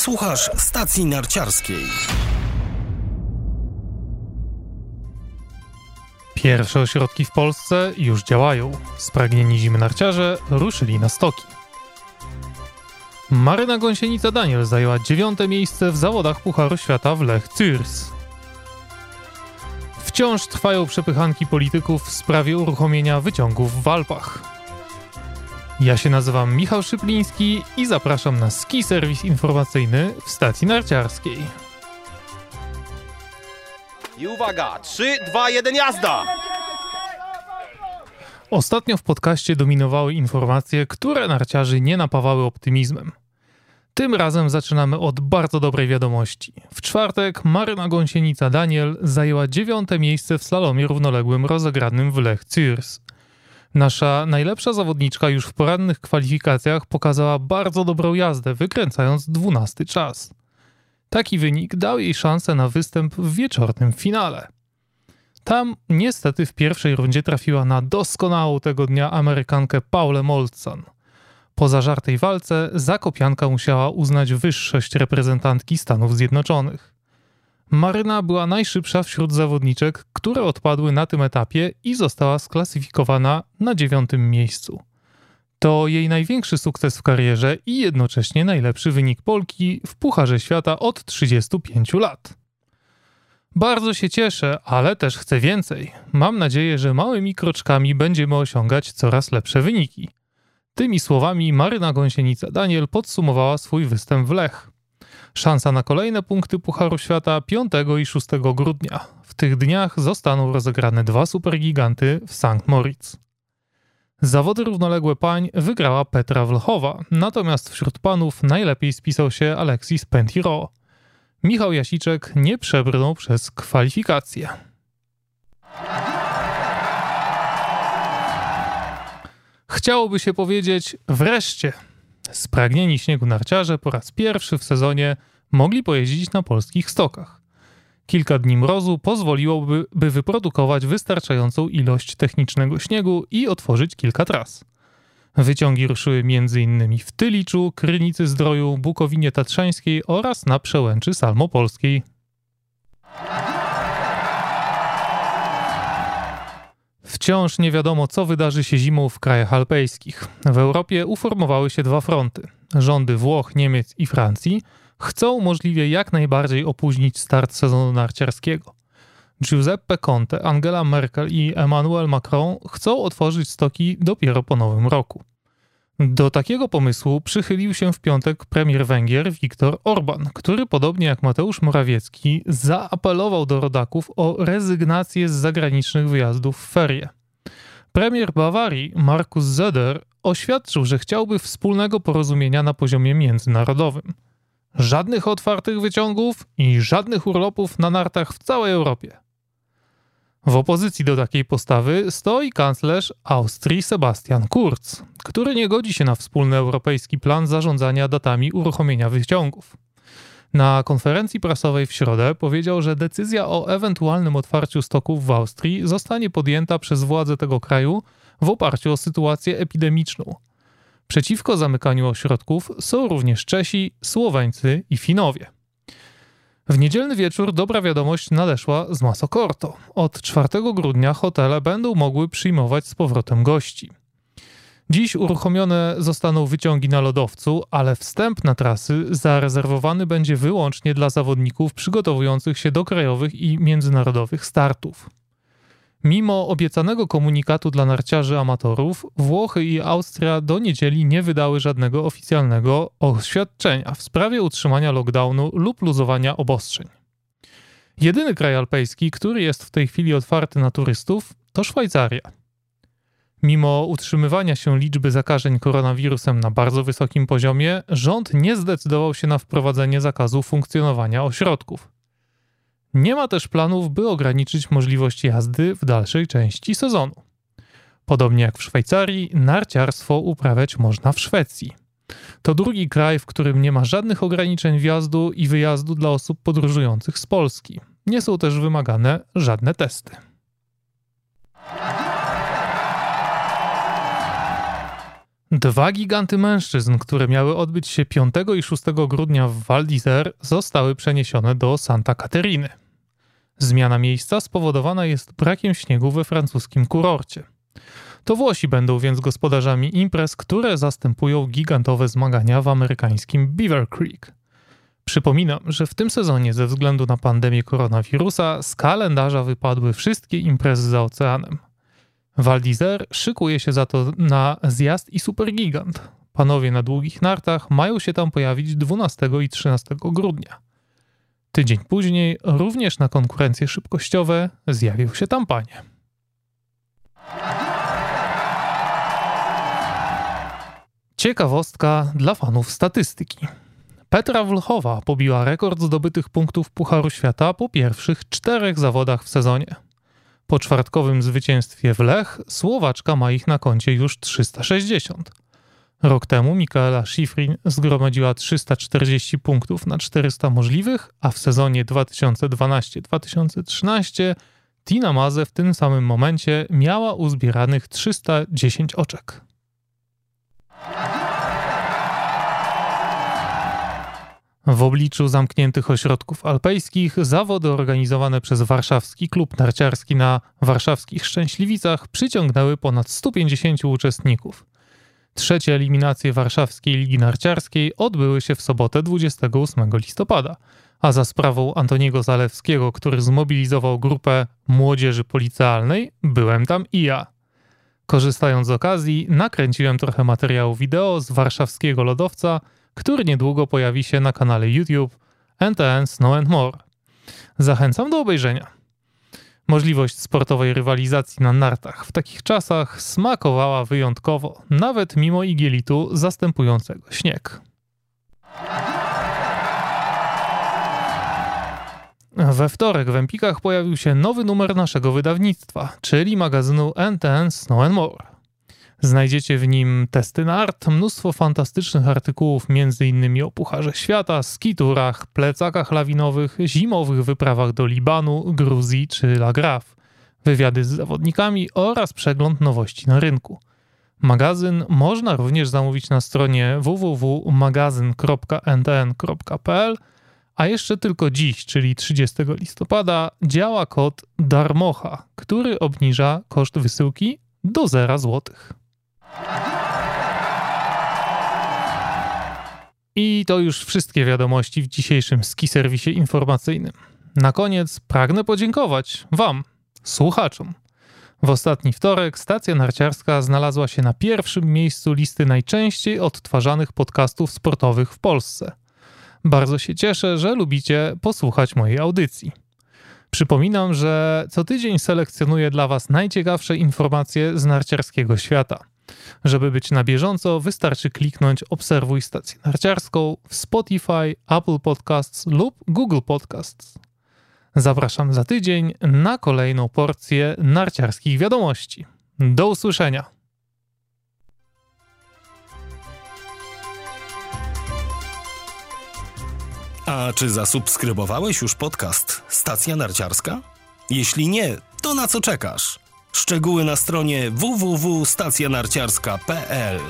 Słuchasz stacji narciarskiej. Pierwsze ośrodki w Polsce już działają. Spragnieni zimy narciarze ruszyli na stoki. Maryna Gąsienica Daniel zajęła dziewiąte miejsce w zawodach Pucharu Świata w Lech Zürs. Wciąż trwają przepychanki polityków w sprawie uruchomienia wyciągów w Alpach. Ja się nazywam Michał Szypliński i zapraszam na ski serwis informacyjny w stacji narciarskiej. I uwaga, 3, 2, 1, jazda! Ostatnio w podcaście dominowały informacje, które narciarzy nie napawały optymizmem. Tym razem zaczynamy od bardzo dobrej wiadomości. W czwartek Maryna Gąsienica Daniel zajęła dziewiąte miejsce w slalomie równoległym rozegranym w Lech Zürs. Nasza najlepsza zawodniczka już w porannych kwalifikacjach pokazała bardzo dobrą jazdę, wykręcając dwunasty czas. Taki wynik dał jej szansę na występ w wieczornym finale. Tam niestety w pierwszej rundzie trafiła na doskonałą tego dnia Amerykankę Paulę Moltzan. Po zażartej walce Zakopianka musiała uznać wyższość reprezentantki Stanów Zjednoczonych. Maryna była najszybsza wśród zawodniczek, które odpadły na tym etapie i została sklasyfikowana na dziewiątym miejscu. To jej największy sukces w karierze i jednocześnie najlepszy wynik Polki w Pucharze Świata od 35 lat. Bardzo się cieszę, ale też chcę więcej. Mam nadzieję, że małymi kroczkami będziemy osiągać coraz lepsze wyniki. Tymi słowami Maryna Gąsienica Daniel podsumowała swój występ w Lech. Szansa na kolejne punkty Pucharu Świata 5 i 6 grudnia. W tych dniach zostaną rozegrane dwa supergiganty w St. Moritz. Zawody równoległe pań wygrała Petra Wlchowa, natomiast wśród panów najlepiej spisał się Alexis Pentiro. Michał Jasiczek nie przebrnął przez kwalifikacje. Chciałoby się powiedzieć wreszcie. Spragnieni śniegu narciarze po raz pierwszy w sezonie mogli pojeździć na polskich stokach. Kilka dni mrozu pozwoliłoby by wyprodukować wystarczającą ilość technicznego śniegu i otworzyć kilka tras. Wyciągi ruszyły m.in. w Tyliczu, Krynicy Zdroju, Bukowinie Tatrzańskiej oraz na przełęczy Salmopolskiej. Wciąż nie wiadomo, co wydarzy się zimą w krajach alpejskich. W Europie uformowały się dwa fronty. Rządy Włoch, Niemiec i Francji chcą możliwie jak najbardziej opóźnić start sezonu narciarskiego. Giuseppe Conte, Angela Merkel i Emmanuel Macron chcą otworzyć stoki dopiero po nowym roku. Do takiego pomysłu przychylił się w piątek premier Węgier Viktor Orban, który podobnie jak Mateusz Morawiecki zaapelował do rodaków o rezygnację z zagranicznych wyjazdów w ferie. Premier Bawarii Markus Söder oświadczył, że chciałby wspólnego porozumienia na poziomie międzynarodowym. Żadnych otwartych wyciągów i żadnych urlopów na nartach w całej Europie. W opozycji do takiej postawy stoi kanclerz Austrii Sebastian Kurz, który nie godzi się na wspólny europejski plan zarządzania datami uruchomienia wyciągów. Na konferencji prasowej w środę powiedział, że decyzja o ewentualnym otwarciu stoków w Austrii zostanie podjęta przez władze tego kraju w oparciu o sytuację epidemiczną. Przeciwko zamykaniu ośrodków są również Czesi, Słoweńcy i Finowie. W niedzielny wieczór dobra wiadomość nadeszła z Masokorto. Od 4 grudnia hotele będą mogły przyjmować z powrotem gości. Dziś uruchomione zostaną wyciągi na lodowcu, ale wstęp na trasy zarezerwowany będzie wyłącznie dla zawodników przygotowujących się do krajowych i międzynarodowych startów. Mimo obiecanego komunikatu dla narciarzy amatorów, Włochy i Austria do niedzieli nie wydały żadnego oficjalnego oświadczenia w sprawie utrzymania lockdownu lub luzowania obostrzeń. Jedyny kraj alpejski, który jest w tej chwili otwarty na turystów, to Szwajcaria. Mimo utrzymywania się liczby zakażeń koronawirusem na bardzo wysokim poziomie, rząd nie zdecydował się na wprowadzenie zakazu funkcjonowania ośrodków. Nie ma też planów, by ograniczyć możliwość jazdy w dalszej części sezonu. Podobnie jak w Szwajcarii, narciarstwo uprawiać można w Szwecji. To drugi kraj, w którym nie ma żadnych ograniczeń wjazdu i wyjazdu dla osób podróżujących z Polski. Nie są też wymagane żadne testy. Dwa giganty mężczyzn, które miały odbyć się 5 i 6 grudnia w Val d'Isère, zostały przeniesione do Santa Cateriny. Zmiana miejsca spowodowana jest brakiem śniegu we francuskim kurorcie. To Włosi będą więc gospodarzami imprez, które zastępują gigantowe zmagania w amerykańskim Beaver Creek. Przypominam, że w tym sezonie ze względu na pandemię koronawirusa z kalendarza wypadły wszystkie imprezy za oceanem. Val d'Isère szykuje się za to na zjazd i supergigant. Panowie na długich nartach mają się tam pojawić 12 i 13 grudnia. Tydzień później, również na konkurencje szybkościowe, zjawił się tam panie. Ciekawostka dla fanów statystyki. Petra Wlchowa pobiła rekord zdobytych punktów Pucharu Świata po pierwszych czterech zawodach w sezonie. Po czwartkowym zwycięstwie w Lech Słowaczka ma ich na koncie już 360. Rok temu Mikaela Schifrin zgromadziła 340 punktów na 400 możliwych, a w sezonie 2012-2013 Tina Maze w tym samym momencie miała uzbieranych 310 oczek. W obliczu zamkniętych ośrodków alpejskich zawody organizowane przez warszawski klub narciarski na warszawskich Szczęśliwicach przyciągnęły ponad 150 uczestników. Trzecie eliminacje Warszawskiej Ligi Narciarskiej odbyły się w sobotę 28 listopada, a za sprawą Antoniego Zalewskiego, który zmobilizował grupę młodzieży policealnej, byłem tam i ja. Korzystając z okazji, nakręciłem trochę materiału wideo z warszawskiego lodowca – który niedługo pojawi się na kanale YouTube NTN Snow and More. Zachęcam do obejrzenia. Możliwość sportowej rywalizacji na nartach w takich czasach smakowała wyjątkowo, nawet mimo igielitu zastępującego śnieg. We wtorek w Empikach pojawił się nowy numer naszego wydawnictwa, czyli magazynu NTN Snow and More. Znajdziecie w nim testy na art, mnóstwo fantastycznych artykułów, m.in. o Pucharze Świata, skiturach, plecakach lawinowych, zimowych wyprawach do Libanu, Gruzji czy Lagraf, wywiady z zawodnikami oraz przegląd nowości na rynku. Magazyn można również zamówić na stronie www.magazyn.ntn.pl, a jeszcze tylko dziś, czyli 30 listopada, działa kod DARMOCHA, który obniża koszt wysyłki do 0 złotych. I to już wszystkie wiadomości w dzisiejszym ski serwisie informacyjnym. Na koniec pragnę podziękować Wam, słuchaczom. W ostatni wtorek stacja narciarska znalazła się na pierwszym miejscu listy najczęściej odtwarzanych podcastów sportowych w Polsce. Bardzo się cieszę, że lubicie posłuchać mojej audycji. Przypominam, że co tydzień selekcjonuję dla Was najciekawsze informacje z narciarskiego świata. Żeby być na bieżąco, wystarczy kliknąć Obserwuj stację narciarską w Spotify, Apple Podcasts lub Google Podcasts. Zapraszam za tydzień na kolejną porcję narciarskich wiadomości. Do usłyszenia. A czy zasubskrybowałeś już podcast Stacja Narciarska? Jeśli nie, to na co czekasz? Szczegóły na stronie www.stacjanarciarska.pl